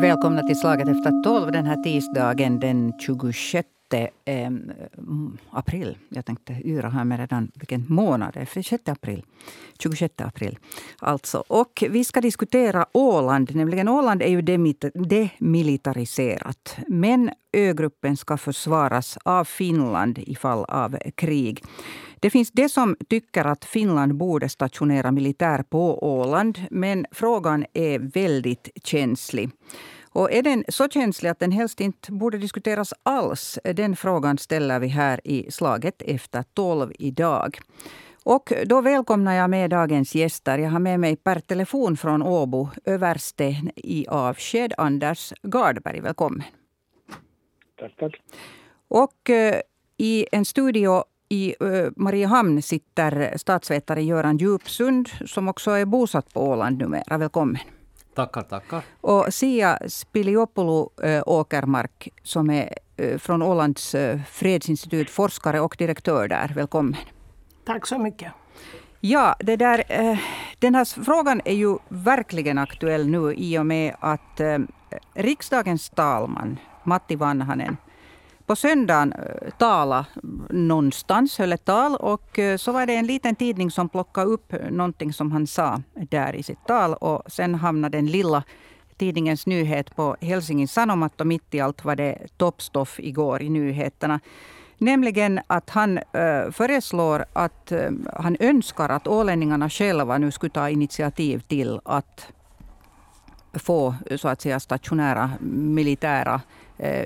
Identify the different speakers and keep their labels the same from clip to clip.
Speaker 1: Välkomna till Slaget efter tolv den här tisdagen den 26 eh, april. Jag tänkte yra här med redan vilken månad det är. 6 april. 26 april. Alltså. Och vi ska diskutera Åland. Nämligen Åland är ju demilitariserat. Men ögruppen ska försvaras av Finland i fall av krig. Det finns de som tycker att Finland borde stationera militär på Åland. Men frågan är väldigt känslig. Och är den så känslig att den helst inte borde diskuteras alls? Den frågan ställer vi här i Slaget efter tolv idag. Och då välkomnar jag med dagens gäster. Jag har med mig per telefon från Åbo överste i avsked, Anders Gardberg. Välkommen.
Speaker 2: Tack, tack.
Speaker 1: Och uh, i en studio i uh, Mariehamn sitter statsvetare Göran Djupsund som också är bosatt på Åland numera. Välkommen.
Speaker 3: Tackar, tackar.
Speaker 1: Och Sia Spiliopoulou äh, Åkermark som är äh, från Ålands äh, fredsinstitut, forskare och direktör där. Välkommen.
Speaker 4: Tack så mycket.
Speaker 1: Ja, det där, den här frågan är ju verkligen aktuell nu i och med att riksdagens talman Matti Vanhanen på söndagen eh, tala någonstans, höll ett tal. Och eh, så var det en liten tidning som plockade upp någonting som han sa där i sitt tal. Och sen hamnade den lilla tidningens nyhet på Helsingin Sanomat och mitt i allt var det toppstoff igår i nyheterna. Nämligen att han eh, föreslår att han önskar att ålänningarna själva nu skulle ta initiativ till att få så att säga stationära militära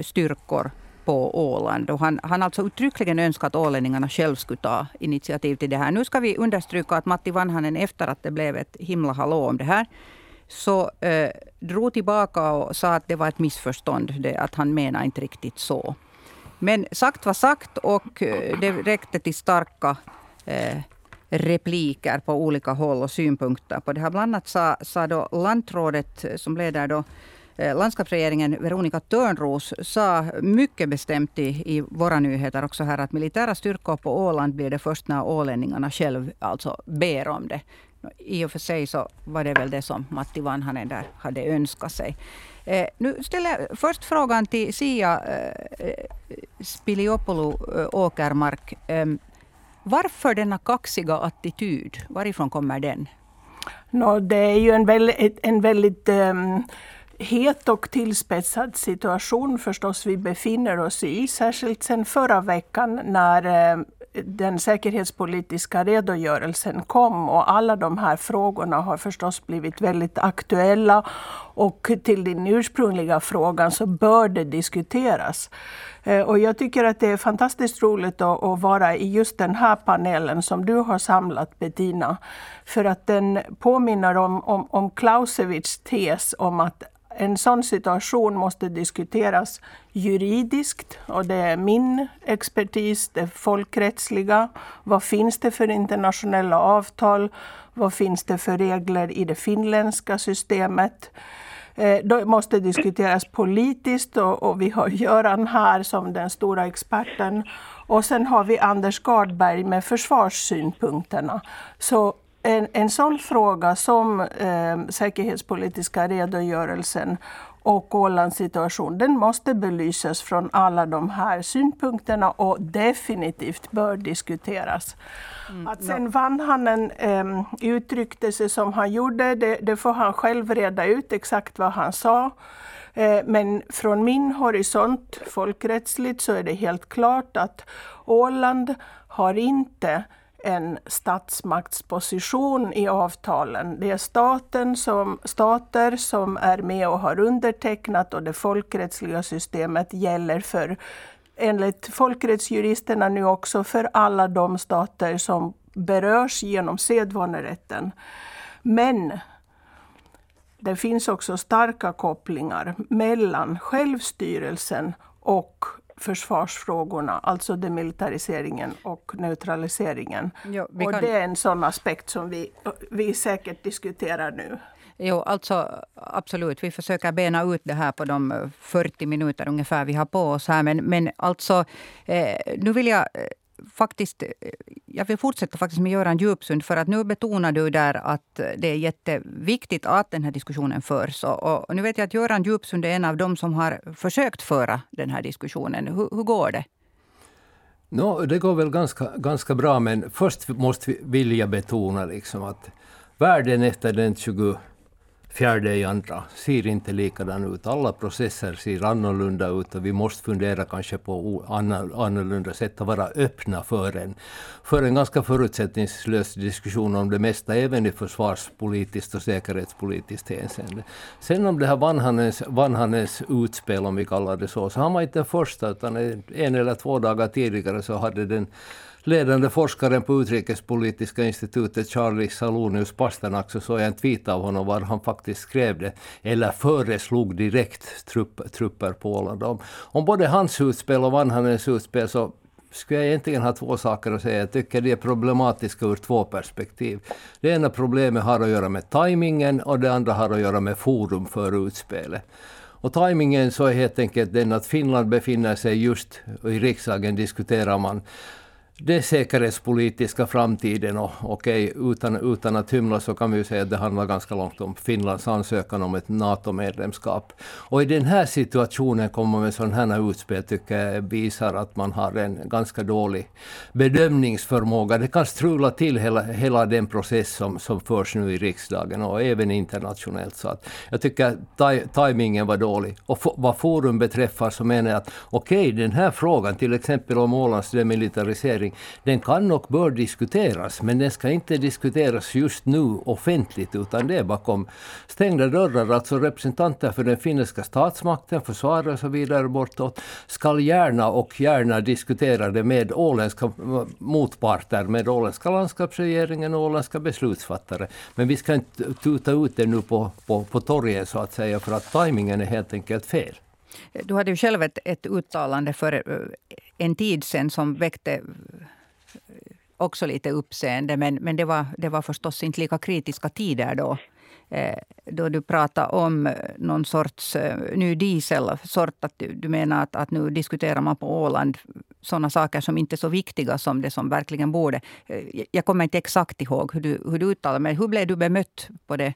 Speaker 1: styrkor på Åland. Och han, han alltså uttryckligen önskat att ålänningarna själv skulle ta initiativ till det här. Nu ska vi understryka att Matti Vanhanen efter att det blev ett himla hallå om det här så eh, drog tillbaka och sa att det var ett missförstånd. Det, att han menar inte riktigt så. Men sagt var sagt och eh, det räckte till starka eh, repliker på olika håll och synpunkter på det här. Bland annat sa, sa då lantrådet eh, som leder då Eh, landskapsregeringen Veronica Törnros sa mycket bestämt i, i våra nyheter också här att militära styrkor på Åland blir det först när ålänningarna själv alltså ber om det. I och för sig så var det väl det som Matti Vanhanen där hade önskat sig. Eh, nu ställer jag först frågan till Sia eh, Spiliopoulou eh, Åkermark. Eh, varför denna kaxiga attityd? Varifrån kommer den?
Speaker 4: No, det är ju en väldigt, en väldigt um het och tillspetsad situation förstås vi befinner oss i, särskilt sedan förra veckan när eh, den säkerhetspolitiska redogörelsen kom och alla de här frågorna har förstås blivit väldigt aktuella. Och till din ursprungliga fråga så bör det diskuteras. Eh, och jag tycker att det är fantastiskt roligt att, vara i just den här panelen som du har samlat Bettina. För att den påminner om, om, om Clausewitz tes om att en sån situation måste diskuteras juridiskt och det är min expertis, det folkrättsliga. Vad finns det för internationella avtal? Vad finns det för regler i det finländska systemet? Eh, det måste diskuteras politiskt och, och vi har Göran här som den stora experten. Och sen har vi Anders Gardberg med försvarssynpunkterna. Så en, en sån fråga som eh, säkerhetspolitiska redogörelsen och Ålands situation, den måste belysas från alla de här synpunkterna och definitivt bör diskuteras. Mm, att sen Vanhanen eh, uttryckte sig som han gjorde, det, det, får han själv reda ut exakt vad han sa. Eh, men från min horisont, folkrättsligt, så är det helt klart att Åland har inte en statsmaktsposition i avtalen. Det är staten som, stater som är med och har undertecknat och det folkrättsliga systemet gäller för, enligt folkrättsjuristerna nu också, för alla de stater som berörs genom sedvanerätten. Men det finns också starka kopplingar mellan självstyrelsen och försvarsfrågorna, alltså demilitariseringen och neutraliseringen. Jo, och kan... det är en sån aspekt som vi, vi säkert diskuterar nu.
Speaker 1: Jo, alltså absolut. Vi försöker bena ut det här på de 40 minuter ungefär vi har på oss här. Men, men alltså, eh, nu vill jag eh, faktiskt, eh, jag vill fortsätta faktiskt med Göran Djupsund, för att nu betonar du där att det är jätteviktigt att den här diskussionen förs. Och, och nu vet jag att Göran Djupsund är en av dem som har försökt föra den här diskussionen. Hur, hur går det?
Speaker 3: No, det går väl ganska, ganska bra, men först måste vi vilja betona liksom att världen efter den 20 fjärde i andra ser inte likadan ut. Alla processer ser annorlunda ut och vi måste fundera kanske på annorlunda sätt att vara öppna för en, för en ganska förutsättningslös diskussion om det mesta, även i försvarspolitiskt och säkerhetspolitiskt hänseende. Sen om det här Vanhanens, Vanhanens utspel, om vi kallar det så, så han var inte den första, utan en eller två dagar tidigare så hade den ledande forskaren på Utrikespolitiska institutet Charlie Salonius Pasternak så såg jag en tweet av honom var han faktiskt skrev det, eller föreslog direkt trupp, trupper på Åland. Om, om både hans utspel och Vanhanens utspel så skulle jag egentligen ha två saker att säga. Jag tycker de är problematiska ur två perspektiv. Det ena problemet har att göra med tajmingen och det andra har att göra med forum för utspelet. Och tajmingen så är helt enkelt den att Finland befinner sig just i riksdagen diskuterar man det säkerhetspolitiska framtiden och okej, okay, utan, utan att hymla så kan vi ju säga att det handlar ganska långt om Finlands ansökan om ett NATO-medlemskap. Och i den här situationen kommer med sådana här utspel tycker jag visar att man har en ganska dålig bedömningsförmåga. Det kan strula till hela, hela den process som, som förs nu i riksdagen och även internationellt. Så att jag tycker att tajmingen var dålig. Och vad forum beträffar så menar jag att okej, okay, den här frågan, till exempel om Ålands demilitarisering, den kan och bör diskuteras, men den ska inte diskuteras just nu offentligt, utan det är bakom stängda dörrar. Alltså representanter för den finländska statsmakten, försvaret och så vidare bortåt, ska gärna och gärna diskutera det med åländska motparter, med åländska landskapsregeringen och åländska beslutsfattare. Men vi ska inte tuta ut det nu på, på, på torget så att säga, för att tajmingen är helt enkelt fel.
Speaker 1: Du hade ju själv ett, ett uttalande för eh, en tid sen som väckte eh, också lite uppseende. Men, men det, var, det var förstås inte lika kritiska tider då. Eh, då du pratade om eh, någon sorts eh, ny dieselsort. Att du, du menar att, att nu diskuterar man på Åland sådana saker som inte är så viktiga som det som verkligen borde. Jag kommer inte exakt ihåg hur du, hur du uttalade men hur blev du bemött på det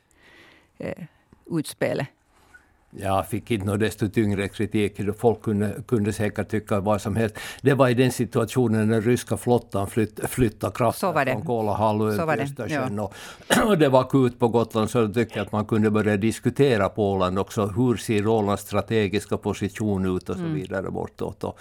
Speaker 1: eh, utspelet?
Speaker 3: Jag fick inte något desto tyngre kritik. Folk kunde, kunde säkert tycka vad som helst. Det var i den situationen när den ryska flottan flytt, flyttade krafter från Kolahalvön till Östersjön. Ja. Och, det var akut på Gotland, så jag tycker att man kunde börja diskutera på Åland också. Hur ser Ålands strategiska position ut och så mm. vidare bortåt. Och,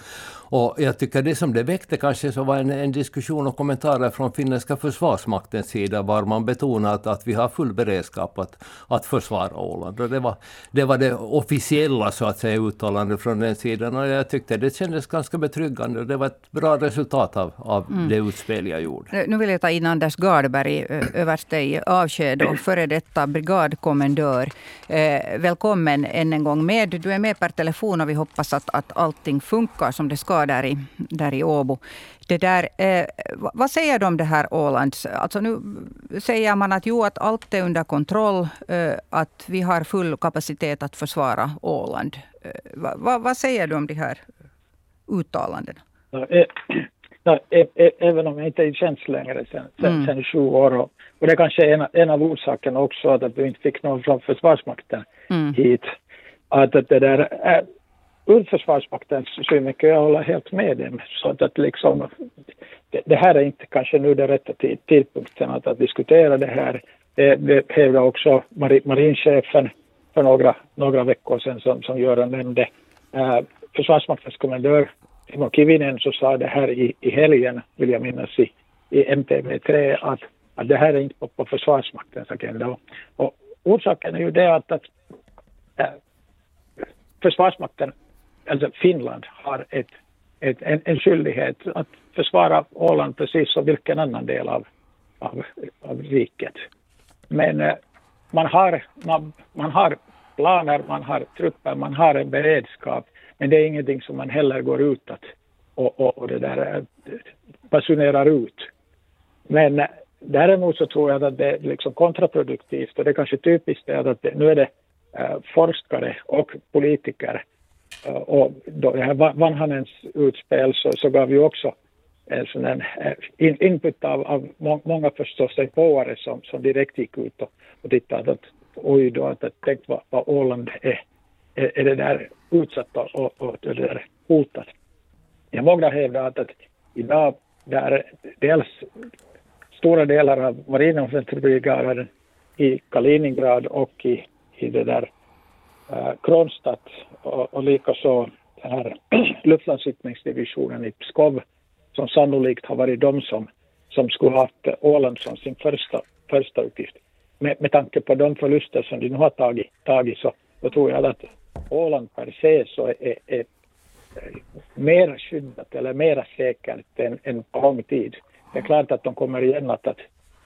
Speaker 3: och jag tycker det som det väckte kanske så var en, en diskussion och kommentarer från finländska försvarsmaktens sida, var man betonat att vi har full beredskap att, att försvara Åland. Och det var det, var det officiella så att säga uttalande från den sidan. Och jag tyckte det kändes ganska betryggande det var ett bra resultat av, av mm. det utspel jag gjorde.
Speaker 1: Nu vill jag ta in Anders Gardberg, överste i avsked och före detta brigadkommendör. Eh, välkommen än en gång med. Du är med per telefon och vi hoppas att, att allting funkar som det ska där i, där i Åbo. Det där, eh, vad säger du om det här Ålands... Alltså nu säger man att jo, att allt är under kontroll, eh, att vi har full kapacitet att försvara Åland. Eh, vad, vad, säger du om de här uttalandena? Ja,
Speaker 2: ja, även om jag inte är i tjänst längre sen, sen, mm. sen sju år. Och, och det är kanske en, en av orsakerna också att du inte fick någon från Försvarsmakten mm. hit. Att, att det där, ur Försvarsmaktens synvinkel, jag håller helt med dem. Så att, att liksom, det, det, här är inte kanske nu den rätta tidpunkten att, att diskutera det här. Eh, det, det hävdar också marinchefen för några, några veckor sedan som, som Göran nämnde. Eh, Försvarsmaktens kommendör Timo Kivinen så sa det här i, i helgen, vill jag minnas, i, i MPV3 att, att det här är inte på, på Försvarsmaktens agenda. Och, och orsaken är ju det att, att eh, Försvarsmakten alltså Finland har ett, ett, en, en skyldighet att försvara Åland precis som vilken annan del av, av, av riket. Men eh, man, har, man, man har planer, man har trupper, man har en beredskap, men det är ingenting som man heller går ut att, och, och, och det där eh, basunerar ut. Men eh, däremot så tror jag att det är liksom kontraproduktivt och det är kanske typiskt är att det, nu är det forskare och politiker Eh, och då det här Vanhanens utspel så, så gav ju också en sån här eh, in, input av, av många förståsigpåare som, som direkt gick ut och, och tittade att oj då, att tänk vad, vad Åland är, är, är det där utsatt och, och det där hotat. Jag vågar hävda att, att idag där dels stora delar av marinoffensivbrigaden i Kaliningrad och i, i det där äh, Kronstadt och, och likaså den här luftlandsittningsdivisionen i Pskov som sannolikt har varit de som, som skulle haft Åland som sin första, första uppgift. Med, med tanke på de förluster som de nu har tagit, tagit så, då tror jag att Åland per se så är, är, är eh, mer skyddat eller mer säkert än, än på lång tid. Det är klart att de kommer igen att, att,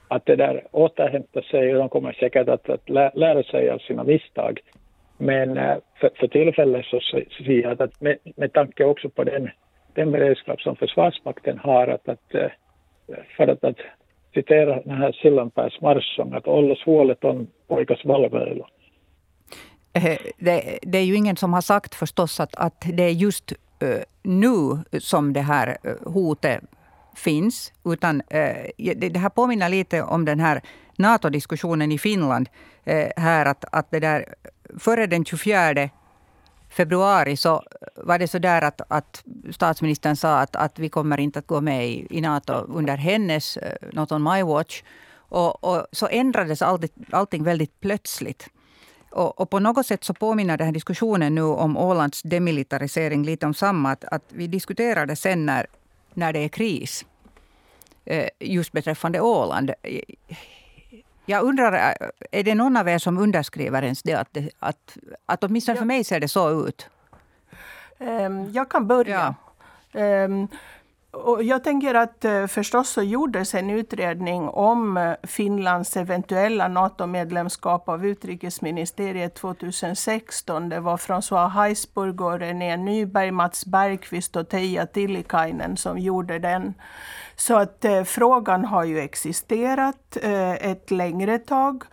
Speaker 2: att det där återhämta sig och de kommer säkert att, att lära sig av sina misstag. Men eh, för, för tillfället så ser jag att med, med tanke också på den, den beredskap som Försvarsmakten har att, att eh, för att, att citera den här Sillanpääs marssång att ollos huolet on poikas valveilu.
Speaker 1: Eh, det, det, är ju ingen som har sagt förstås att, att det är just nu som det här hotet finns. Utan det, här påminner lite om den här NATO-diskussionen i Finland. Här att, att det där, före den 24 februari så var det så där att, att statsministern sa att, att vi kommer inte att gå med i, i NATO under hennes, eh, not on my watch. Och, och så ändrades allting, allting väldigt plötsligt. Och, och, på något sätt så påminner den här diskussionen nu om Ålands demilitarisering lite om samma. Att, att vi diskuterar det sen när, när det är kris. Eh, just beträffande Åland. Jag undrar, eh, är det någon av er som underskriver ens det? Att, att, att åtminstone för mig ser det så ut.
Speaker 4: Um, jag kan börja. Ja. Och jag tänker att eh, förstås så gjordes en utredning om eh, Finlands eventuella NATO-medlemskap av utrikesministeriet 2016. Det var François Heisburg och René Nyberg, Mats Bergqvist och Teija Tillikainen som gjorde den. Så att eh, frågan har ju existerat eh, ett längre tag.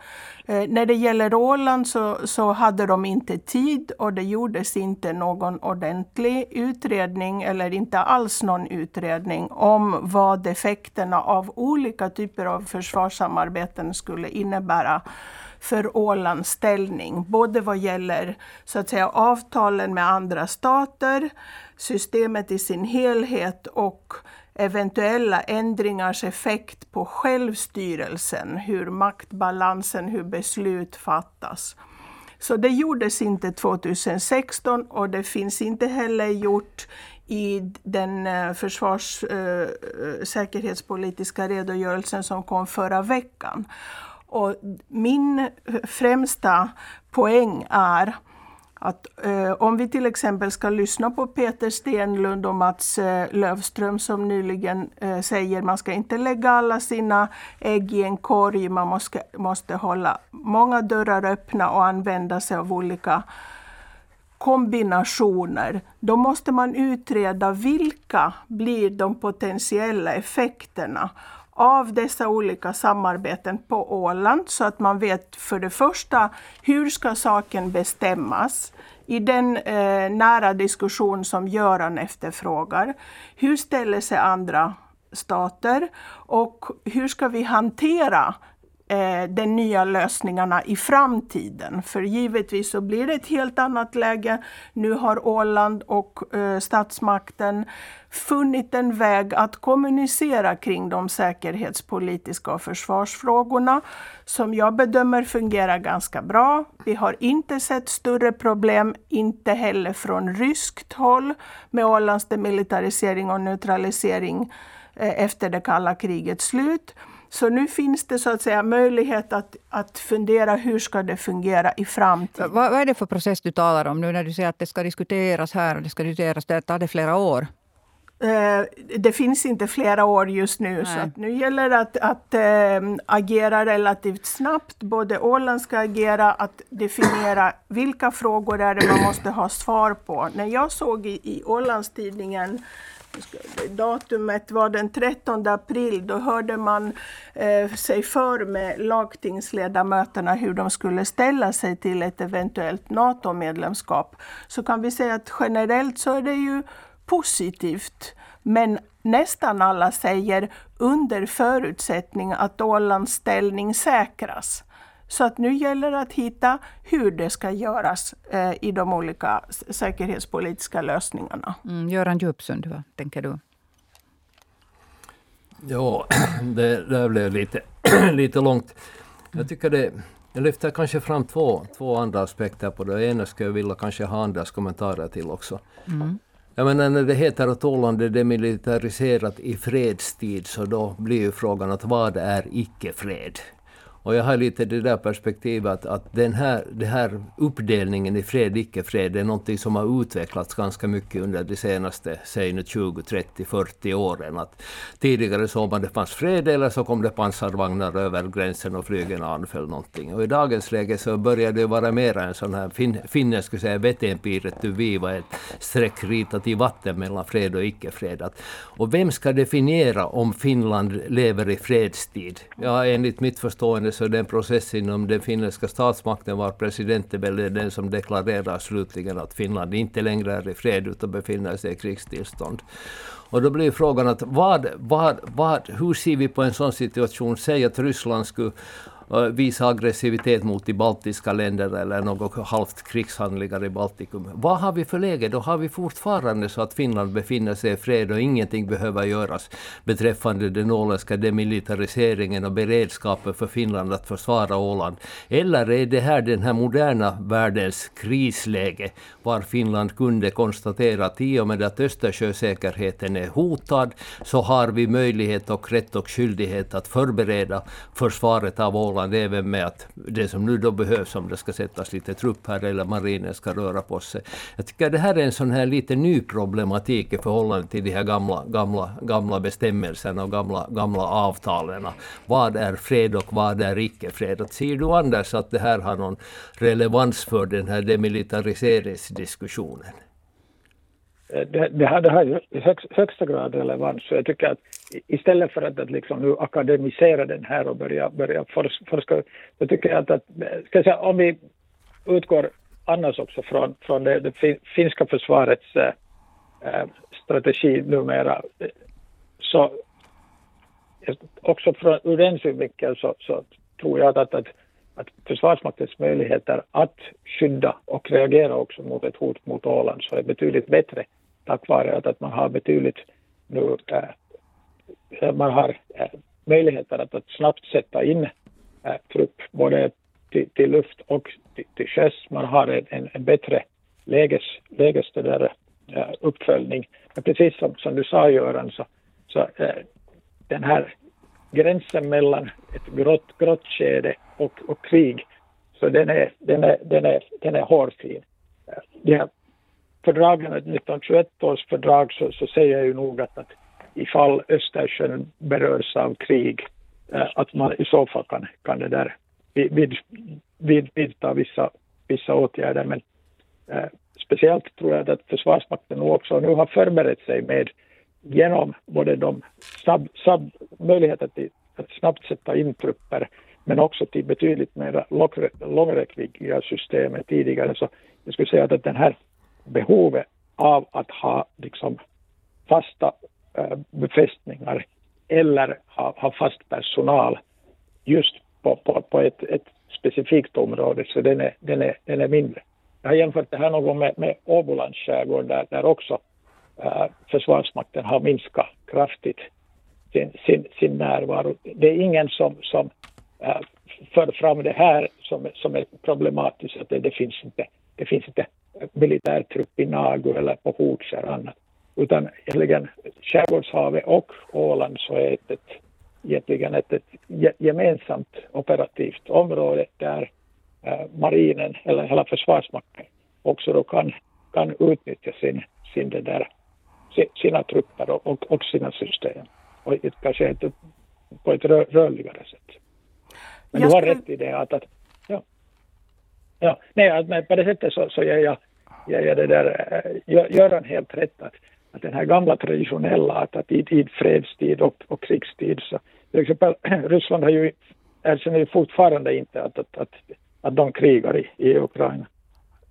Speaker 4: Eh, när det gäller Åland så, så hade de inte tid och det gjordes inte någon ordentlig utredning eller inte alls någon utredning om vad effekterna av olika typer av försvarssamarbeten skulle innebära för Ålands ställning. Både vad gäller så att säga, avtalen med andra stater, systemet i sin helhet och eventuella ändringars effekt på självstyrelsen, hur maktbalansen, hur beslut fattas. Så det gjordes inte 2016 och det finns inte heller gjort i den eh, försvars äh, säkerhetspolitiska redogörelsen som kom förra veckan. Och min eh, främsta poäng är att, eh, om vi till exempel ska lyssna på Peter Stenlund och Mats eh, Lövström som nyligen eh, säger man ska inte lägga alla sina ägg i en korg, man måste, måste hålla många dörrar öppna och använda sig av olika kombinationer. Då måste man utreda vilka blir de potentiella effekterna av dessa olika samarbeten på Åland så att man vet för det första hur ska saken bestämmas i den eh, nära diskussion som Göran efterfrågar. Hur ställer sig andra stater och hur ska vi hantera eh, de nya lösningarna i framtiden. För givetvis så blir det ett helt annat läge. Nu har Åland och eh, statsmakten funnit en väg att kommunicera kring de säkerhetspolitiska och försvarsfrågorna som jag bedömer fungerar ganska bra. Vi har inte sett större problem, inte heller från ryskt håll med Ålands demilitarisering och neutralisering eh, efter det kalla krigets slut. Så nu finns det så att säga möjlighet att, att fundera hur ska det fungera i framtiden.
Speaker 1: Vad, vad är det för process du talar om nu när du säger att det ska diskuteras här och det ska diskuteras där? Tar det flera år?
Speaker 4: Eh, det finns inte flera år just nu, Nej. så nu gäller det att, att äh, agera relativt snabbt. Både Åland ska agera, att definiera vilka frågor är det man måste ha svar på. När jag såg i, i Ålandstidningen datumet var den 13 april. Då hörde man eh, sig för med lagtingsledamöterna hur de skulle ställa sig till ett eventuellt NATO-medlemskap. Så kan vi säga att generellt så är det ju positivt. Men nästan alla säger under förutsättning att Ålands ställning säkras. Så att nu gäller det att hitta hur det ska göras eh, i de olika säkerhetspolitiska lösningarna.
Speaker 1: Mm, Göran Djupsund, vad tänker du?
Speaker 3: Ja, det där blev lite, lite långt. Jag tycker det, jag lyfter kanske fram två, två andra aspekter på det. Det ena skulle jag vilja kanske ha andras kommentarer till också. Mm. Jag menar när det heter att Åland är demilitariserat i fredstid så då blir ju frågan att vad är icke-fred? Och jag har lite det där perspektivet att, att den här, den här uppdelningen i fred icke-fred är någonting som har utvecklats ganska mycket under de senaste, säg nu 20, 30, 40 åren. Att tidigare såg man det fanns fred eller så kom det pansarvagnar över gränsen och flygen anföll någonting. Och i dagens läge så börjar det vara mer en sån här, fin, finnen skulle säga vetenpiret du viva, ett streck ritat i vatten mellan fred och icke-fred. Och vem ska definiera om Finland lever i fredstid? Ja, enligt mitt förstående så den process inom den finländska statsmakten var presidenten väl den som deklarerar slutligen att Finland inte längre är i fred utan befinner sig i krigstillstånd. Och då blir frågan att vad, vad, vad, hur ser vi på en sån situation? Säg att Ryssland skulle Eh, visa aggressivitet mot de baltiska länderna eller något halvt krigshandlingar i Baltikum. Vad har vi för läge? Då har vi fortfarande så att Finland befinner sig i fred och ingenting behöver göras beträffande den åländska demilitariseringen och beredskapen för Finland att försvara Åland. Eller är det här den här moderna världens krisläge var Finland kunde konstatera att i och med att Östersjösäkerheten är hotad så har vi möjlighet och rätt och skyldighet att förbereda försvaret av Åland Åland även med att det som nu då behövs om det ska sättas lite trupp här eller marinen ska röra på sig. Jag tycker det här är en sån här lite ny problematik i förhållande till de här gamla, gamla, gamla bestämmelserna och gamla, gamla avtalen. Vad är fred och vad är icke-fred? Ser du Anders att det här har någon relevans för den här demilitariseringsdiskussionen?
Speaker 2: Eh, det, det, här, det har i hög, högsta grad relevans. Så jag tycker att istället för att, att liksom nu akademisera den här och börja, börja forska, så tycker jag att, att eh, ska jag säga, om vi utgår annars också från, från det, det finska försvarets äh, strategi numera, så också från, ur den synvinkeln så, så tror jag att, att, att Försvarsmaktens möjligheter att skydda och reagera också mot ett hot mot Åland så är betydligt bättre tack vare att, att man har betydligt nu, äh, äh man har äh, möjligheter att, att snabbt sätta in äh, trupp både till, till luft och till, till sjöss. Man har en, en, bättre läges, läges där, äh, uppföljning. Men precis som, som du sa Göran så, så äh, den här gränsen mellan ett grått, grått skede och, och krig så den är, den är, den är, den är hårfin. Äh, de här fördragen, 1921 års fördrag, så, så säger jag ju nog att, att ifall Östersjön berörs av krig, eh, att man i så fall kan, kan det där vid, vid, vidta vissa, vissa åtgärder. Men eh, speciellt tror jag att Försvarsmakten också nu har förberett sig med genom både de snabb, snabb möjligheter till att snabbt sätta in trupper men också till betydligt mer långräckviddiga system än tidigare. Så jag skulle säga att den här behovet av att ha liksom fasta äh, befästningar eller ha, ha, fast personal just på, på, på ett, ett, specifikt område, så den är, den, är, den är mindre. Jag har jämfört det här någon med, med Åbolands skärgård där, där också äh, Försvarsmakten har minskat kraftigt sin, sin, sin närvaro. Det är ingen som, som äh, för fram det här som, som är problematiskt, att det, det, finns inte, det finns inte militärtrupp i Nagu eller på Hots eller annat. Utan egentligen Skärgårdshavet och Åland så är det ett, egentligen ett, ett gemensamt operativt område där eh, marinen eller hela försvarsmakten också då kan, kan utnyttja sin, sin det där, sina trupper och, och, och sina system. Och ett, kanske ett, på ett rör, rörligare sätt. Men jag du har rätt i det att, att ja. nej, men på det sättet så, så ger jag jag ja, det där, eh, gör Göran helt rätt att, att den här gamla traditionella att, att i, i fredstid och, och krigstid så till exempel Ryssland har ju erkänner ju fortfarande inte att, att, att, att de krigar i, i Ukraina.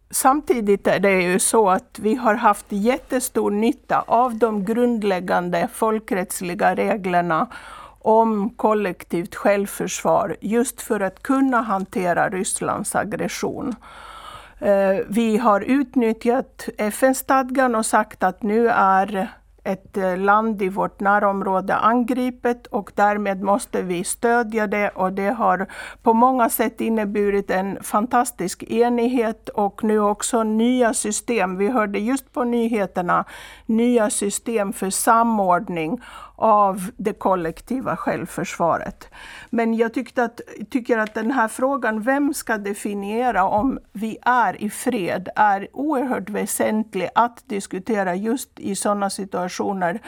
Speaker 4: samtidigt är det ju så att vi har haft jättestor nytta av de grundläggande folkrättsliga reglerna om kollektivt självförsvar just för att kunna hantera Rysslands aggression. Eh, vi har utnyttjat FN-stadgan och sagt att nu är ett eh, land i vårt närområde angripet och därmed måste vi stödja det och det har på många sätt inneburit en fantastisk enighet och nu också nya system. Vi hörde just på nyheterna nya system för samordning av det kollektiva självförsvaret. Men jag tyckte att, tycker att den här frågan, vem ska definiera om vi är i fred, är oerhört väsentlig att diskutera just i sådana situationer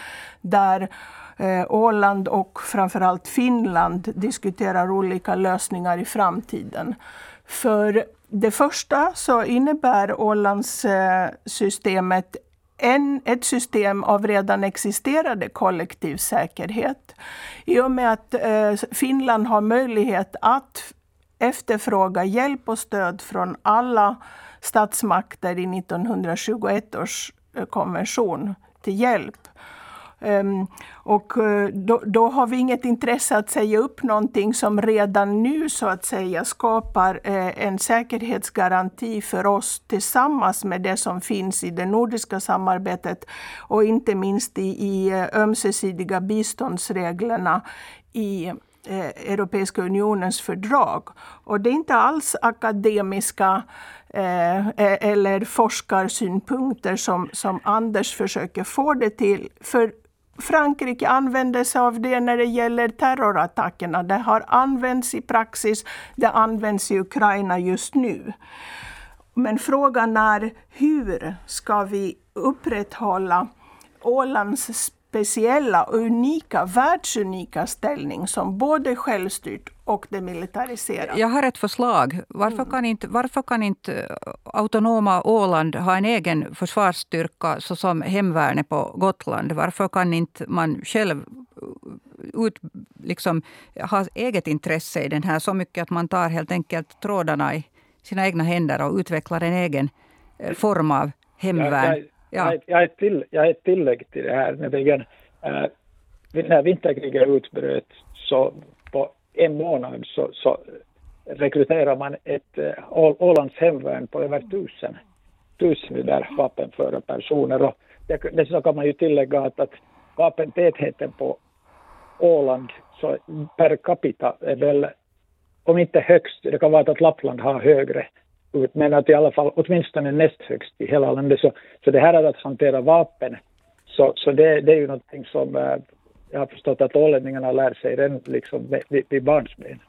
Speaker 4: där eh, Åland och framförallt Finland diskuterar olika lösningar i framtiden. För det första så innebär Ålandssystemet eh, en, ett system av redan existerande kollektiv säkerhet. I och med att eh, Finland har möjlighet att efterfråga hjälp och stöd från alla statsmakter i 1921 års eh, konvention till hjälp Ehm, och eh, då, då, har vi inget intresse att säga upp någonting som redan nu så att säga skapar uh, en säkerhetsgaranti för oss tillsammans med det som finns i det nordiska samarbetet och inte minst i, i eh, ömsesidiga biståndsreglerna i Europeiska unionens fördrag. Och det är inte alls akademiska eh, e-, eller forskarsynpunkter som, som Anders försöker få det till. För Frankrike använder sig av det när det gäller terrorattackerna. Det har använts i praxis, det används i Ukraina just nu. Men frågan är hur ska vi upprätthålla Ålands speciella och unika, världsunika ställning som både självstyrt och demilitariserat.
Speaker 1: Jag har ett förslag. Varför mm. kan inte, varför kan inte eh, autonoma Åland ha en egen försvarsstyrka såsom hemvärnet på Gotland? Varför kan inte man själv eh, ut, liksom, ha eget intresse i den här så mycket att man tar helt enkelt trådarna i sina egna händer och utvecklar en egen eh, form av hemvärn?
Speaker 2: Ja. Jag, jag, är till, jag är ett tillägg till det här. Nämligen, äh, när vinterkriget utbröt så på en månad så, så rekryterar man ett äh, Ålands hemvärn på över tusen, tusen där vapenföra personer. Och dessutom kan man ju tillägga att, att vapentätheten på Åland så per capita är väl, om inte högst, det kan vara att Lappland har högre ut, men att i alla fall åtminstone näst högst i hela landet. Så, så det här är att hantera vapen, så, så det, det är ju någonting som äh, jag har förstått att ålänningarna lär sig redan liksom vid, vid barnsben.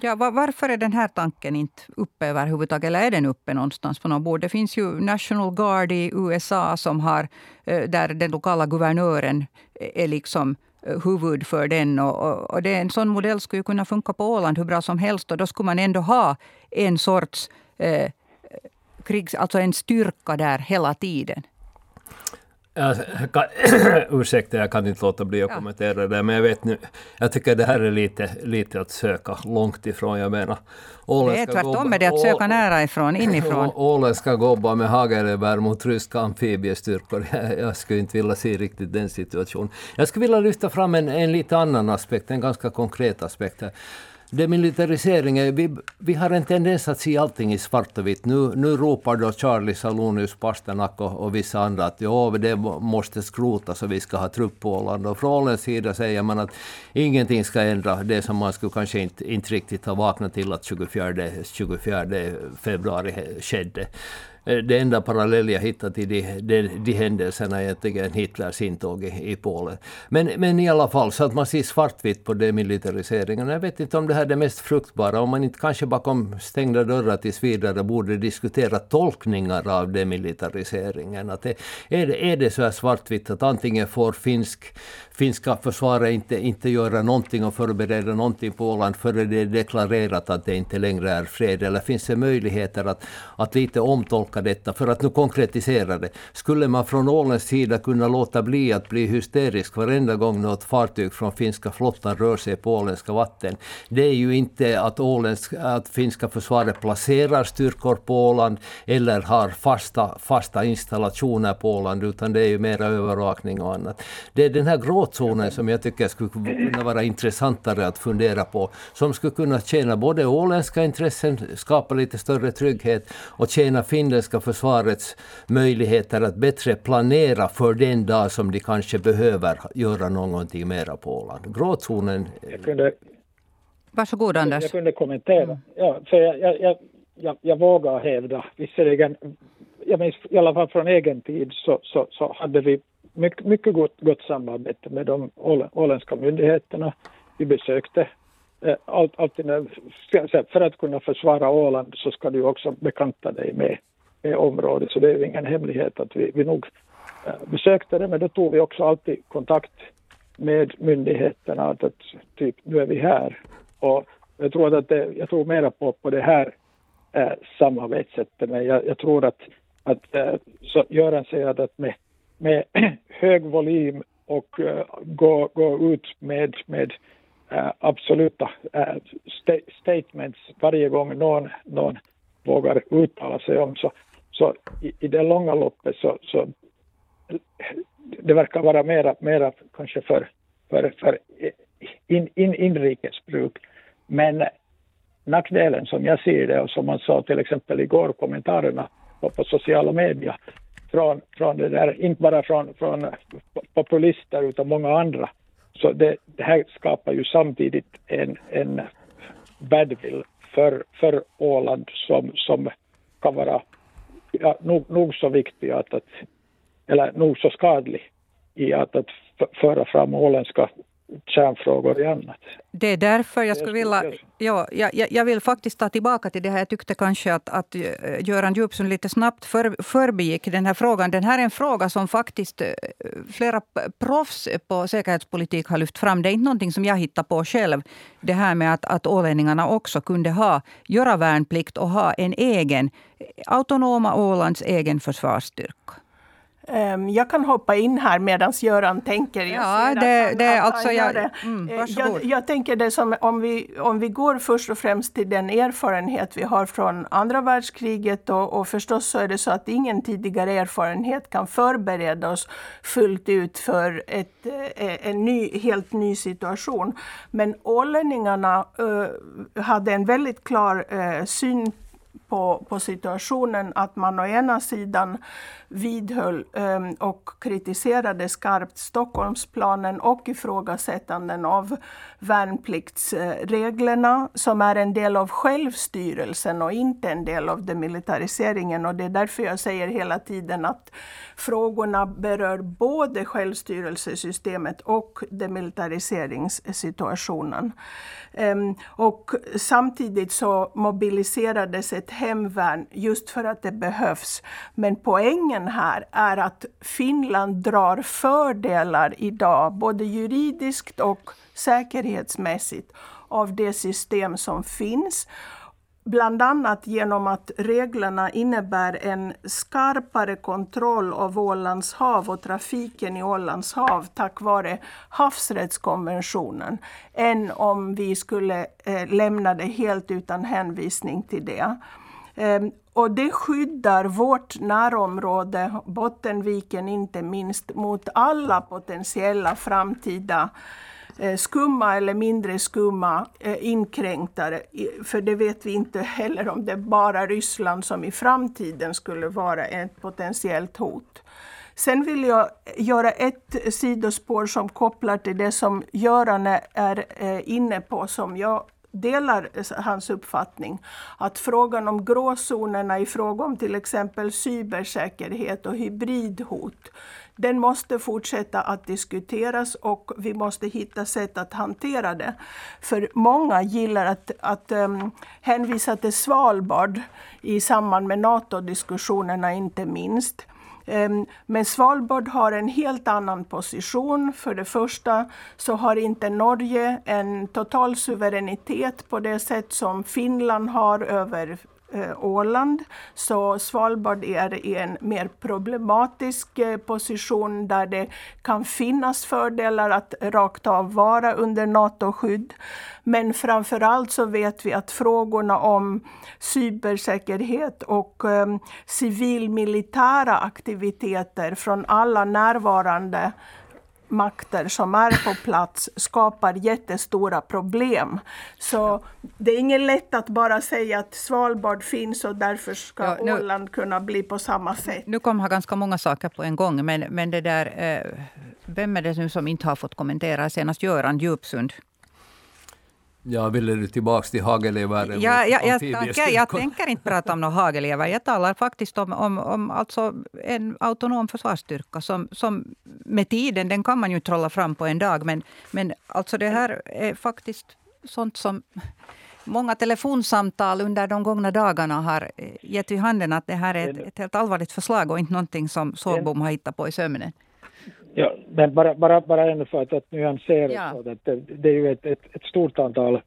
Speaker 1: Ja, varför är den här tanken inte uppe överhuvudtaget? Eller är den uppe någonstans på något bord? Det finns ju National Guard i USA som har, eh, där den lokala guvernören eh, är liksom Eh, huvud för den. Och, och det, en sån modell skulle kunna funka på Åland hur bra som helst. Och då skulle man ändå ha en sorts eh, krigs, alltså en styrka där hela tiden.
Speaker 3: Jag kan, ursäkta, jag kan inte låta bli att ja. kommentera det, men jag vet nu, jag tycker det här är lite, lite att söka långt ifrån. Jag menar,
Speaker 1: Åland det är tvärtom med det att söka nära ifrån, inifrån.
Speaker 3: Åland ska gå med hagelgevär mot ryska amfibiestyrkor. Jag, jag skulle inte vilja se riktigt den situationen. Jag skulle vilja lyfta fram en, en lite annan aspekt, en ganska konkret aspekt. Här demilitariseringen, vi, vi har en tendens att se allting i svart och vitt. Nu, nu ropar då Charlie Salonius Pasternak och, och vissa andra att ja, det måste skrotas och vi ska ha trupp på Åland. Och från Ålands sida säger man att ingenting ska ändra det som man skulle kanske inte, inte riktigt ha vaknat till att 24, 24 februari skedde. Eh, det enda parallell jag hittar till de, de, de händelserna är egentligen Hitlers intåg i, i Polen. Men, men i alla fall, så att man ser svartvitt på demilitariseringen. Jag vet inte om det här är det mest fruktbara, om man inte kanske bakom stängda dörrar tills vidare borde diskutera tolkningar av demilitariseringen. Att det, är, det, är det så här svartvitt att antingen får finsk finska försvaret inte, inte göra någonting och förbereda någonting på Åland före det är deklarerat att det inte längre är fred? Eller finns det möjligheter att, att lite omtolka tolka detta? För att nu konkretisera det. Skulle man från Ålands sida kunna låta bli att bli hysterisk varenda gång något fartyg från finska flottan rör sig på åländska vatten? Det är ju inte att, Åländsk, att finska försvaret placerar styrkor på Åland eller har fasta, fasta installationer på Åland, utan det är ju mera övervakning och annat. Det är den här gråzonen som jag tycker skulle kunna vara intressantare att fundera på, som skulle kunna tjäna både åländska intressen, skapa lite större trygghet och tjäna finländska försvarets möjligheter att bättre planera för den dag som de kanske behöver göra någonting mera på Åland. Gråzonen...
Speaker 2: Jag kunde,
Speaker 1: Varsågod Anders.
Speaker 2: Jag kunde kommentera. Mm. Ja, för jag, jag, jag, jag, jag vågar hävda, visserligen, jag minns i alla fall från egen tid så, så, så hade vi mycket, mycket gott, gott samarbete med de åländska myndigheterna. Vi besökte eh, allt, alltid när, för att kunna försvara Åland så ska du också bekanta dig med, Eh, området så det är ju ingen hemlighet att vi, vi nog eh, besökte det men då tog vi också alltid kontakt med myndigheterna att, att typ nu är vi här och jag tror att det, jag tror mera på, på det här eh, samarbetssättet men jag, jag tror att, att eh, så Göran säger att med med hög volym och eh, gå, gå ut med, med eh, absoluta eh, sta statements varje gång någon, någon vågar uttala sig om. Så, så i, i det långa loppet så, så det verkar vara mera, mera kanske för, för, för in, in, inrikesbruk. Men nackdelen som jag ser det och som man sa till exempel igår kommentarerna på, på sociala medier från, från det där, inte bara från, från populister utan många andra. Så det, det här skapar ju samtidigt en, en badwill för, för Åland som, som kan vara ja, nog, nog så viktig att, att, eller nog så skadlig i att, att föra fram åländska kärnfrågor i annat.
Speaker 1: Det är därför jag skulle vilja... Ja, jag, jag vill faktiskt ta tillbaka till det här. Jag tyckte kanske att, att eh, Göran Djupsund lite snabbt för, förbigick den här frågan. Den här är en fråga som faktiskt eh, flera proffs på säkerhetspolitik har lyft fram. Det är inte någonting som jag hittar på själv. Det här med att, att ålänningarna också kunde ha, göra värnplikt och ha en egen, autonoma Ålands egen försvarsstyrka.
Speaker 4: Ehm, jag kan hoppa in här medan Göran tänker.
Speaker 1: Jag ja, det, det, alltså jag, mm,
Speaker 4: eh, jag, jag, tänker det som om vi, om vi går först och främst till den erfarenhet vi har från andra världskriget och, och förstås så är det så att ingen tidigare erfarenhet kan förbereda oss fullt ut för ett, eh, en ny, helt ny situation. Men ålänningarna uh, hade en väldigt klar uh, syn på, på situationen att man å ena sidan vidhöll um, och kritiserade skarpt Stockholmsplanen och ifrågasättanden av värnpliktsreglerna som är en del av självstyrelsen och inte en del av demilitariseringen. Och det är därför jag säger hela tiden att frågorna berör både självstyrelsesystemet och demilitariseringssituationen. Um, och samtidigt så mobiliserades ett hemvärn just för att det behövs. Men poängen här är att Finland drar fördelar idag, både juridiskt och säkerhetsmässigt, av det system som finns. Bland annat genom att reglerna innebär en skarpare kontroll av Ålands hav och trafiken i Ålands hav tack vare havsrättskonventionen än om vi skulle eh, lämna det helt utan hänvisning till det. Ehm, och det skyddar vårt närområde, Bottenviken inte minst, mot alla potentiella framtida eh, skumma eller mindre skumma eh, inkräktare. För det vet vi inte heller om det är bara Ryssland som i framtiden skulle vara ett potentiellt hot. Sen vill jag göra ett sidospår som kopplar till det som Göran är eh, inne på, som jag delar hans uppfattning att frågan om gråzonerna i fråga om till exempel cybersäkerhet och hybridhot, den måste fortsätta att diskuteras och vi måste hitta sätt att hantera det. För många gillar att, att um, hänvisa till Svalbard i samband med NATO-diskussionerna inte minst. Ehm, men Svalbard har en helt annan position. För det första så har inte Norge en total suveränitet på det sätt som Finland har över Eh, Åland. Så Svalbard är i en mer problematisk eh, position där det kan finnas fördelar att rakt av vara under NATO-skydd. Men framför allt så vet vi att frågorna om cybersäkerhet och eh, civilmilitära aktiviteter från alla närvarande makter som är på plats skapar jättestora problem. Så det är inget lätt att bara säga att Svalbard finns och därför ska ja, nu, Åland kunna bli på samma sätt.
Speaker 1: Nu kommer ganska många saker på en gång, men, men det där, eh, vem är det nu som inte har fått kommentera senast? Göran Djupsund.
Speaker 3: Ja, ville du tillbaka till hagelever?
Speaker 1: Ja, ja, jag, tänker, jag tänker inte prata om några hagelever. Jag talar faktiskt om, om, om alltså en autonom försvarsstyrka som, som med tiden, den kan man ju trolla fram på en dag. Men, men alltså det här är faktiskt sånt som många telefonsamtal under de gångna dagarna har gett vid handen att det här är ett, ett helt allvarligt förslag och inte någonting som Såbom har hittat på i sömnen.
Speaker 2: Ja, men bara, bara, bara ännu för att, att nyansera ja. så att det, det, är ju ett, ett, ett stort antal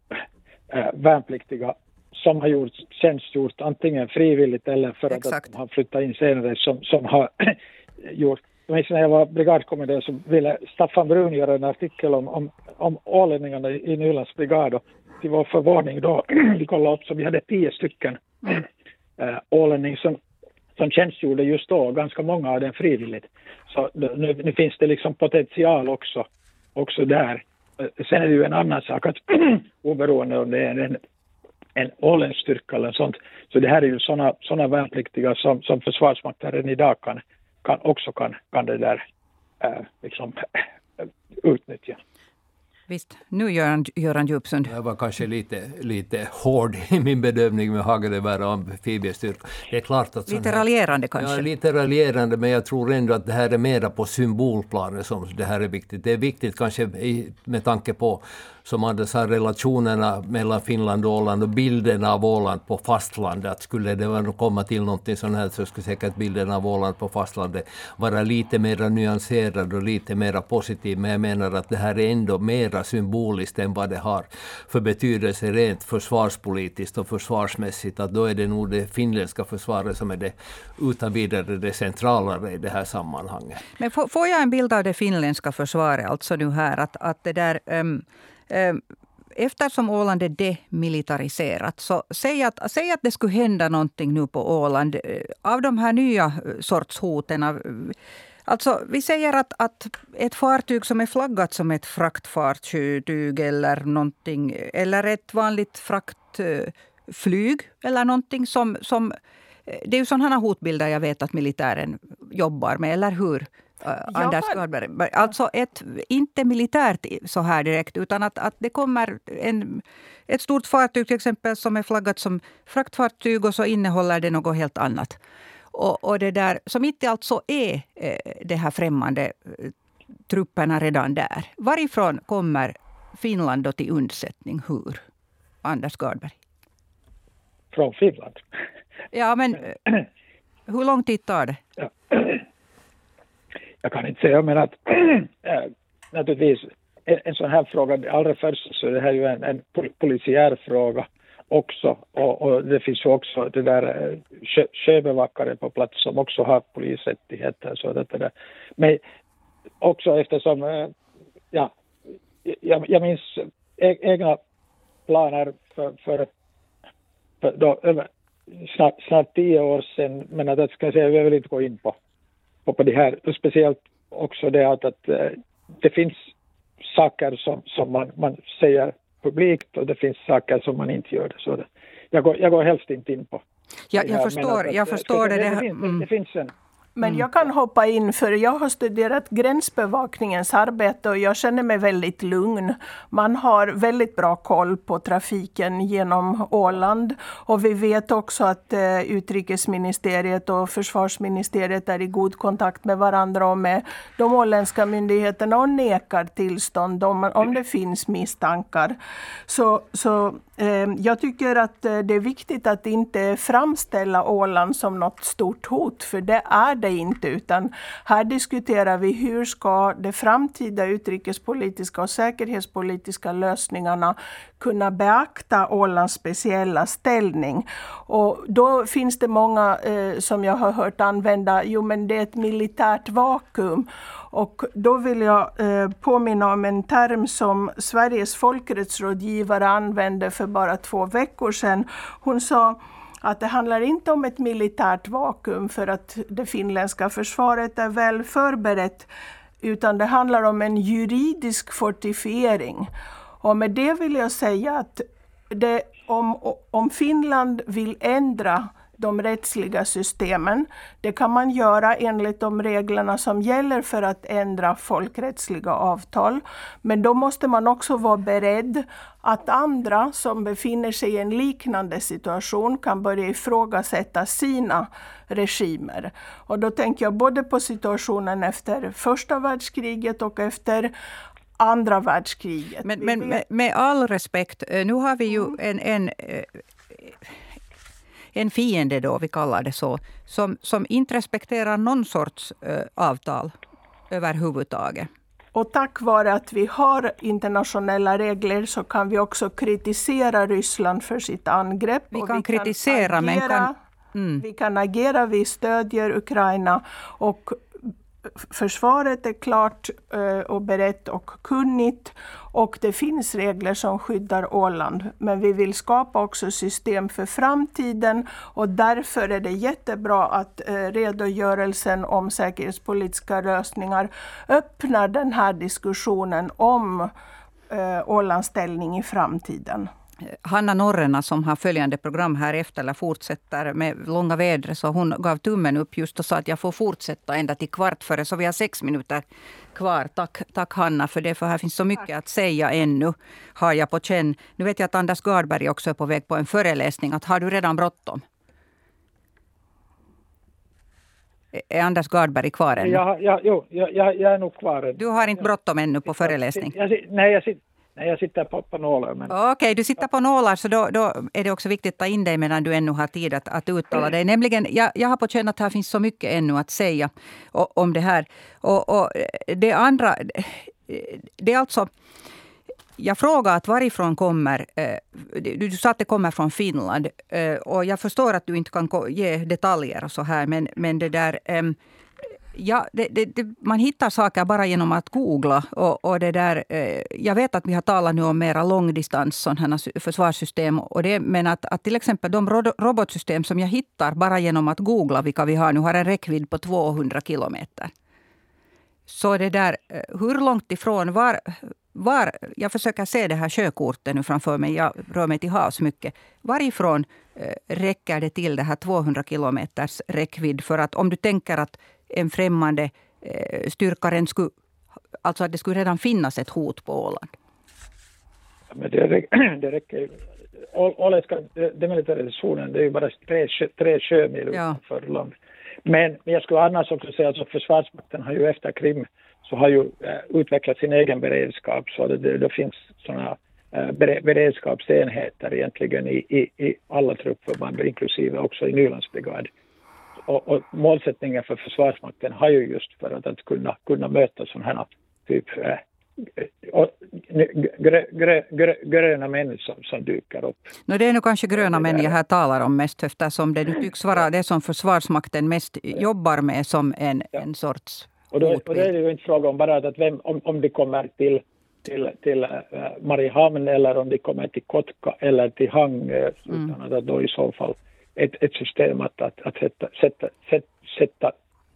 Speaker 2: äh, värnpliktiga som har gjort tjänstgjort antingen frivilligt eller för att, att de har flyttat in senare som, som har gjort. Jag minns när jag var brigadkommendör så ville Staffan Brun göra en artikel om, om, om ålänningarna i, i Nylands brigad och till vår förvåning då, vi kollade upp så vi hade tio stycken äh, ålänning som som tjänstgjorde just då, ganska många av dem frivilligt. Så nu, nu, finns det liksom potential också, också där. Eh, sen är det ju en annan sak att oberoende om det är en, en åländsk eller sånt, så det här är ju sådana såna värnpliktiga som, som Försvarsmakten redan idag kan, kan, också kan, kan det där äh, liksom, eh, utnyttja.
Speaker 1: Visst, nu Göran, Göran Djupsund.
Speaker 3: Jag var kanske lite, lite hård i min bedömning med hagelgevär och amfibiestyrka. Det är klart att
Speaker 1: lite raljerande kanske?
Speaker 3: Ja, lite raljerande, men jag tror ändå att det här är mera på symbolplanet som det här är viktigt. Det är viktigt kanske med tanke på som Anders sa, relationerna mellan Finland och Åland och bilden av Åland på fastlandet. Att skulle det komma till någonting sånt här så skulle säkert bilden av Åland på fastlandet vara lite mer nyanserad och lite mer positiv. Men jag menar att det här är ändå mera symboliskt än vad det har för betydelse rent försvarspolitiskt och försvarsmässigt. Att då är det nog det finländska försvaret som är det utan vidare det centrala i det här sammanhanget.
Speaker 1: Men får jag en bild av det finländska försvaret, alltså nu här att, att det där um um, eftersom Åland är demilitariserat, så säg att, säg att det skulle hända någonting nu på Åland eh, av de här nya eh, sorts hoten. Alltså, vi säger att, att ett fartyg som är flaggat som ett fraktfartyg eller någonting, eller ett vanligt fraktflyg eller någonting som, som eh, det är ju sådana hotbilder jag vet att militären jobbar med, eller hur? Anders Gardberg. Alltså ett, inte militärt så här direkt, utan att, att det kommer en, ett stort fartyg till exempel som är flaggat som fraktfartyg och så innehåller det något helt annat. Och, och det där, som inte alltså är eh, det här främmande eh, trupperna redan där. Varifrån kommer Finland då till undsättning? Hur? Anders Gardberg.
Speaker 2: Från Finland.
Speaker 1: Ja, men hur lång tid tar det? Ja
Speaker 2: jag kan inte säga, men att äh, naturligtvis en, en sån här fråga, allra först så är det här ju en, en polisiär fråga också och, och, det finns ju också det där eh, sjö, sjöbevakare på plats som också har polisrättigheter. Så det där. Men också eftersom, eh, ja, jag, jag minns e-, egna planer för, för, för då, snart, snart tio år sedan, men att, ska jag säga, jag vill inte gå in på på, på det här, och speciellt också det att, att eh, det finns saker som, som man, man säger publikt och det finns saker som man inte gör det. Så det, jag, går, jag går helst inte in på
Speaker 1: Ja, jag, förstår, att, jag förstår det. Det,
Speaker 2: det, finns, det, det finns en,
Speaker 4: men mm. jag kan hoppa in för jag har studerat gränsbevakningens arbete och jag känner mig väldigt lugn. Man har väldigt bra koll på trafiken genom Åland och vi vet också att eh, utrikesministeriet och försvarsministeriet är i god kontakt med varandra och med de åländska myndigheterna och nekar tillstånd om, om det finns misstankar. Så, så Ehm, jag tycker att eh, det är viktigt att inte framställa Åland som något stort hot, för det är det inte. Utan här diskuterar vi hur ska de framtida utrikespolitiska och säkerhetspolitiska lösningarna kunna beakta Ålands speciella ställning. Och då finns det många eh, som jag har hört använda, jo men det är ett militärt vakuum. Och då vill jag eh, påminna om en term som Sveriges folkrättsrådgivare använde för bara två veckor sedan. Hon sa att det handlar inte om ett militärt vakuum för att det finländska försvaret är väl förberett, utan det handlar om en juridisk fortifiering. Och med det vill jag säga att det, om, om Finland vill ändra de rättsliga systemen. Det kan man göra enligt de reglerna som gäller för att ändra folkrättsliga avtal. Men då måste man också vara beredd att andra som befinner sig i en liknande situation kan börja ifrågasätta sina regimer. Och då tänker jag både på situationen efter första världskriget och efter andra världskriget.
Speaker 1: Men, men med, med, all respekt, eh, nu har vi ju mm. en, en eh, en fiende, då, vi kallar det så, som, som inte respekterar någon sorts äh, avtal överhuvudtaget.
Speaker 4: Och tack vare att vi har internationella regler så kan vi också kritisera Ryssland för sitt angrepp.
Speaker 1: Vi kan vi kritisera, kan agera, men kan...
Speaker 4: Mm. Vi kan agera, vi stödjer Ukraina och försvaret är klart eh, och berett och kunnigt och det finns regler som skyddar Åland. Men vi vill skapa också system för framtiden och därför är det jättebra att eh, redogörelsen om säkerhetspolitiska lösningar öppnar den här diskussionen om eh, Ålands ställning i framtiden.
Speaker 1: Hanna Norrena som har följande program här efter, eller fortsätter med långa vädret, så hon gav tummen upp just och sa att jag får fortsätta ända till kvart före, så vi har sex minuter kvar. Tack, tack Hanna för det, för här finns så mycket att säga ännu, har jag på känn. Nu vet jag att Anders Gardberg också är på väg på en föreläsning. Att har du redan bråttom? Är Anders Gardberg kvar ännu?
Speaker 2: Ja, ja, jo, jag, jag är nog kvar ännu.
Speaker 1: Du har inte bråttom ännu på föreläsning?
Speaker 2: Jag, jag, nej, jag sitter Nej, jag sitter på, på nålar. Men...
Speaker 1: Okej, okay, du sitter på nålar, så då, då, är det också viktigt att ta in dig medan du ännu har tid att, att uttala dig. Nämligen, jag, jag har på känn att här finns så mycket ännu att säga om det här. Och, och det andra, det är alltså... Jag frågar att varifrån kommer... Eh, du sa att det kommer från Finland. Eh, och jag förstår att du inte kan ge detaljer och så här, men, men det där Ja, det, det, det, man hittar saker bara genom att googla. Och, och det där, eh, jag vet att vi har talat nu om mera långdistans sådana försvarssystem. Och det, men att, att till exempel de robotsystem som jag hittar bara genom att googla vilka vi har nu har en räckvidd på 200 kilometer. Så det där, eh, hur långt ifrån, var, var, jag försöker se det här sjökortet nu framför mig, jag rör mig till havs mycket. Varifrån eh, räcker det till det här 200 kilometers räckvidd? För att om du tänker att en främmande eh, styrka skulle... Alltså att det skulle redan finnas ett hot på Åland?
Speaker 2: Men det, det räcker Åländska demilitarisationen, det är ju bara tre, tre sjömil ja. utanför land. Men, jag skulle annars också säga att Försvarsmakten har ju efter Krim så har ju äh, utvecklat sin egen beredskap så det, det, det finns sådana äh, beredskapsenheter egentligen i, i, i alla truppförband inklusive också i Nylandsbrigad och, och, målsättningen för Försvarsmakten har ju just för att, att kunna, kunna möta sådana här typ äh, grö, grö, grö, gröna män som, som dyker upp.
Speaker 1: No, det är nu kanske gröna män jag här talar om mest eftersom det tycks vara det som Försvarsmakten mest jobbar med som en, ja. en sorts
Speaker 2: och då, och då är det ju inte fråga om bara att vem, om, om de kommer till till, till äh, Mariehamn eller om de kommer till Kotka eller till Hangö, mm. utan att då i så fall ett, ett system att, att, att sätta, sätta, sätta, sätta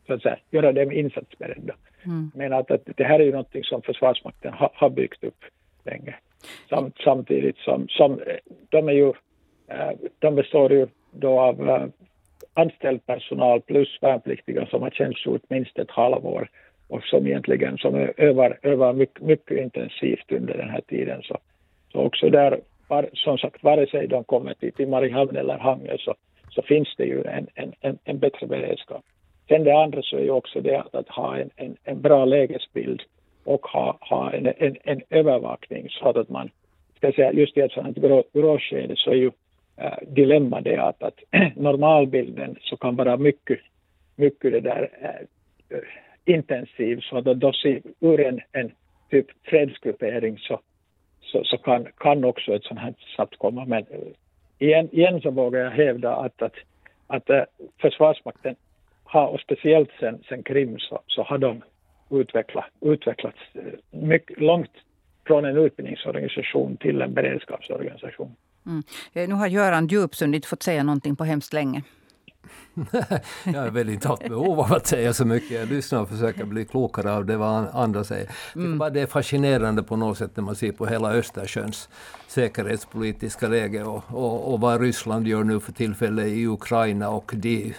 Speaker 2: så att säga, göra dem insatsberedda. Mm. Men att, att det här är ju någonting som Försvarsmakten ha, har byggt upp länge. Samt, samtidigt som, som de är ju, eh, de består ju då av uh, anställd personal plus värnpliktiga som har tjänstgjort minst ett halvår och som egentligen som övar, övar mycket, mycket intensivt under den här tiden. Så, så också där, var, som sagt, vare sig de kommer till, till Mariehamn eller Hangö så så finns det ju en, en, en, en bättre beredskap. Sen det andra så är ju också det att, ha en, en, en bra lägesbild och ha, ha en, en, en övervakning så att man ska säga just i ett sådant grå, gråskede så är ju äh, dilemma det att, att normalbilden så kan vara mycket, mycket det där äh, intensiv så att då ser ur en, en typ fredsgruppering så, så, så, kan, kan också ett sådant här snabbt komma. Men eh, igen, igen så vågar jag hävda att, att, att eh, Försvarsmakten har, och speciellt sen, sen Krim, så, så har de utvecklat, utvecklats eh, mycket långt från en utbildningsorganisation till en beredskapsorganisation.
Speaker 1: Mm. Eh, nu har Göran Djupsund inte fått säga någonting på hemskt länge.
Speaker 3: jag har väl inte haft behov av att säga så mycket. Jag lyssnar och försöker bli klokare av det vad andra säger. Mm. Det är fascinerande på något sätt när man ser på hela Östersjöns säkerhetspolitiska läge och, och, och vad Ryssland gör nu för tillfället i Ukraina och de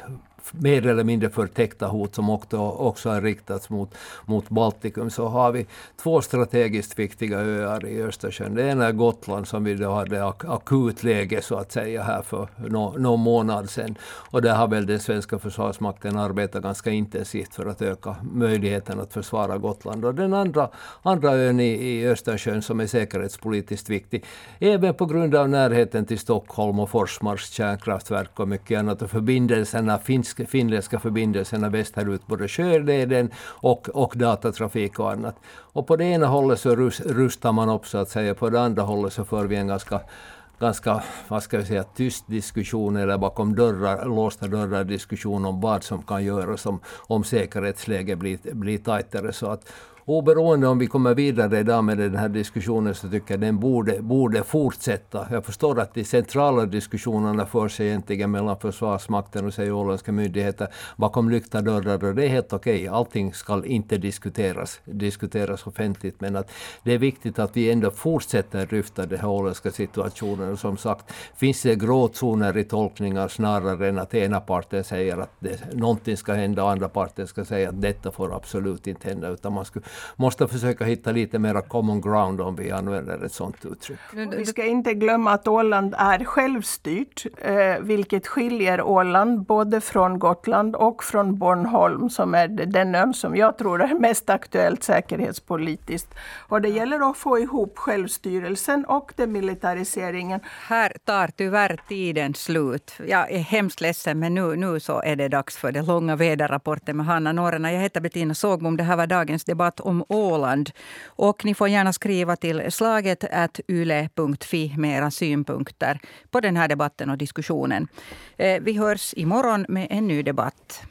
Speaker 3: mer eller mindre förtäckta hot som också, också har riktats mot, mot Baltikum, så har vi två strategiskt viktiga öar i Östersjön. Det ena är Gotland som vi då hade akut läge så att säga här för no, någon månad sedan. Och där har väl den svenska försvarsmakten arbetat ganska intensivt för att öka möjligheten att försvara Gotland. Och den andra, andra ön i, i Östersjön som är säkerhetspolitiskt viktig, även på grund av närheten till Stockholm och Forsmarks kärnkraftverk och mycket annat och förbindelserna finns finländska förbindelserna västerut, både sjöleden och, och datatrafik och annat. Och på det ena hållet så rustar man upp så att säga, på det andra hållet så för vi en ganska ganska, vad ska jag säga, tyst diskussion eller bakom dörrar, låsta dörrar diskussion om vad som kan göras om, om säkerhetsläget blir, blir tajtare. Så att oberoende om vi kommer vidare idag med den här diskussionen så tycker jag den borde, borde fortsätta. Jag förstår att de centrala diskussionerna förs egentligen mellan Försvarsmakten och sig åländska myndigheter bakom lyckta dörrar och det är helt okej. Okay. Allting ska inte diskuteras, diskuteras offentligt men att det är viktigt att vi ändå fortsätter lyfta den här åländska situationen. Och som sagt, finns det gråzoner i tolkningar snarare än att ena parten säger att det, någonting ska hända och andra parten ska säga att detta får absolut inte hända. Utan man skulle måste försöka hitta lite mer common ground om vi använder ett sådant uttryck.
Speaker 4: Vi ska inte glömma att Åland är självstyrt, eh, vilket skiljer Åland både från Gotland och från Bornholm, som är den ön som jag tror är mest aktuellt säkerhetspolitiskt. Och det gäller att få ihop självstyrelsen och demilitariseringen.
Speaker 1: Här tar tyvärr tiden slut. Jag är hemskt ledsen, men nu, nu så är det dags för den långa väderrapporten med Hanna Norrena. Jag heter Bettina Sågbom. Det här var dagens debatt om Åland. Och ni får gärna skriva till slaget yle.fi med era synpunkter på den här debatten och diskussionen. Eh, vi hörs imorgon med en ny debatt.